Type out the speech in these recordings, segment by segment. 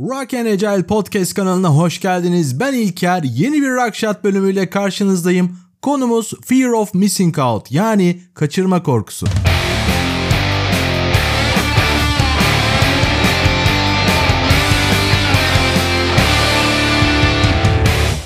Rock and Agile Podcast kanalına hoş geldiniz. Ben İlker. Yeni bir Rock Shot bölümüyle karşınızdayım. Konumuz Fear of Missing Out yani kaçırma korkusu.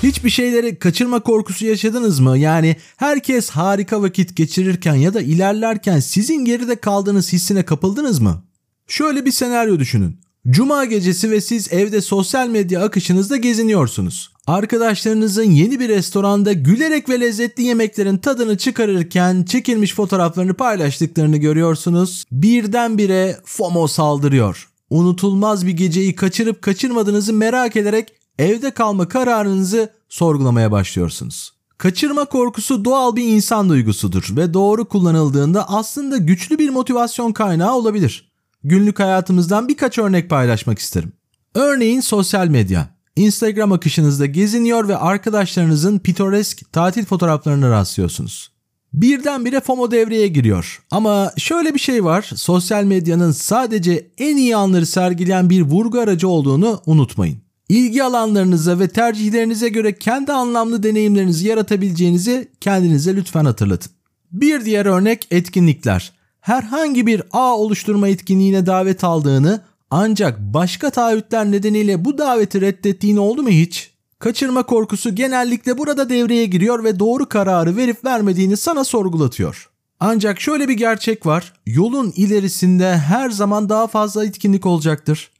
Hiçbir şeyleri kaçırma korkusu yaşadınız mı? Yani herkes harika vakit geçirirken ya da ilerlerken sizin geride kaldığınız hissine kapıldınız mı? Şöyle bir senaryo düşünün. Cuma gecesi ve siz evde sosyal medya akışınızda geziniyorsunuz. Arkadaşlarınızın yeni bir restoranda gülerek ve lezzetli yemeklerin tadını çıkarırken çekilmiş fotoğraflarını paylaştıklarını görüyorsunuz. Birdenbire FOMO saldırıyor. Unutulmaz bir geceyi kaçırıp kaçırmadığınızı merak ederek evde kalma kararınızı sorgulamaya başlıyorsunuz. Kaçırma korkusu doğal bir insan duygusudur ve doğru kullanıldığında aslında güçlü bir motivasyon kaynağı olabilir. Günlük hayatımızdan birkaç örnek paylaşmak isterim. Örneğin sosyal medya. Instagram akışınızda geziniyor ve arkadaşlarınızın pitoresk tatil fotoğraflarına rastlıyorsunuz. Birdenbire FOMO devreye giriyor. Ama şöyle bir şey var. Sosyal medyanın sadece en iyi anları sergileyen bir vurgu aracı olduğunu unutmayın. İlgi alanlarınıza ve tercihlerinize göre kendi anlamlı deneyimlerinizi yaratabileceğinizi kendinize lütfen hatırlatın. Bir diğer örnek etkinlikler. Herhangi bir ağ oluşturma etkinliğine davet aldığını ancak başka taahhütler nedeniyle bu daveti reddettiğini oldu mu hiç? Kaçırma korkusu genellikle burada devreye giriyor ve doğru kararı verip vermediğini sana sorgulatıyor. Ancak şöyle bir gerçek var. Yolun ilerisinde her zaman daha fazla etkinlik olacaktır.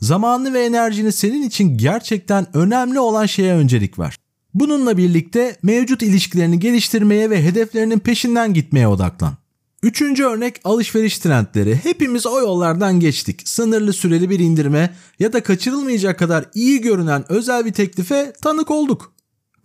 Zamanını ve enerjini senin için gerçekten önemli olan şeye öncelik ver. Bununla birlikte mevcut ilişkilerini geliştirmeye ve hedeflerinin peşinden gitmeye odaklan. Üçüncü örnek alışveriş trendleri. Hepimiz o yollardan geçtik. Sınırlı süreli bir indirme ya da kaçırılmayacak kadar iyi görünen özel bir teklife tanık olduk.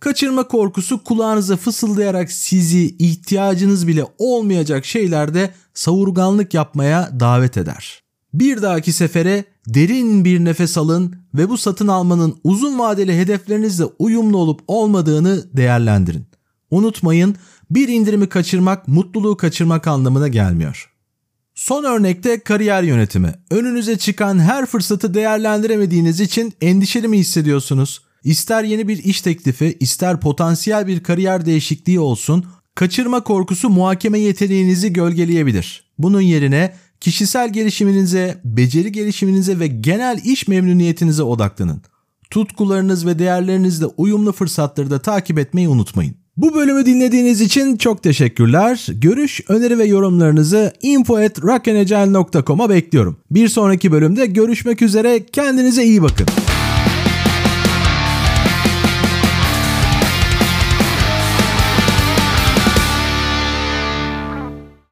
Kaçırma korkusu kulağınıza fısıldayarak sizi ihtiyacınız bile olmayacak şeylerde savurganlık yapmaya davet eder. Bir dahaki sefere derin bir nefes alın ve bu satın almanın uzun vadeli hedeflerinizle uyumlu olup olmadığını değerlendirin. Unutmayın bir indirimi kaçırmak mutluluğu kaçırmak anlamına gelmiyor. Son örnekte kariyer yönetimi. Önünüze çıkan her fırsatı değerlendiremediğiniz için endişeli mi hissediyorsunuz? İster yeni bir iş teklifi, ister potansiyel bir kariyer değişikliği olsun, kaçırma korkusu muhakeme yeteneğinizi gölgeleyebilir. Bunun yerine kişisel gelişiminize, beceri gelişiminize ve genel iş memnuniyetinize odaklanın. Tutkularınız ve değerlerinizle uyumlu fırsatları da takip etmeyi unutmayın. Bu bölümü dinlediğiniz için çok teşekkürler. Görüş, öneri ve yorumlarınızı info@rockandagile.com'a bekliyorum. Bir sonraki bölümde görüşmek üzere. Kendinize iyi bakın.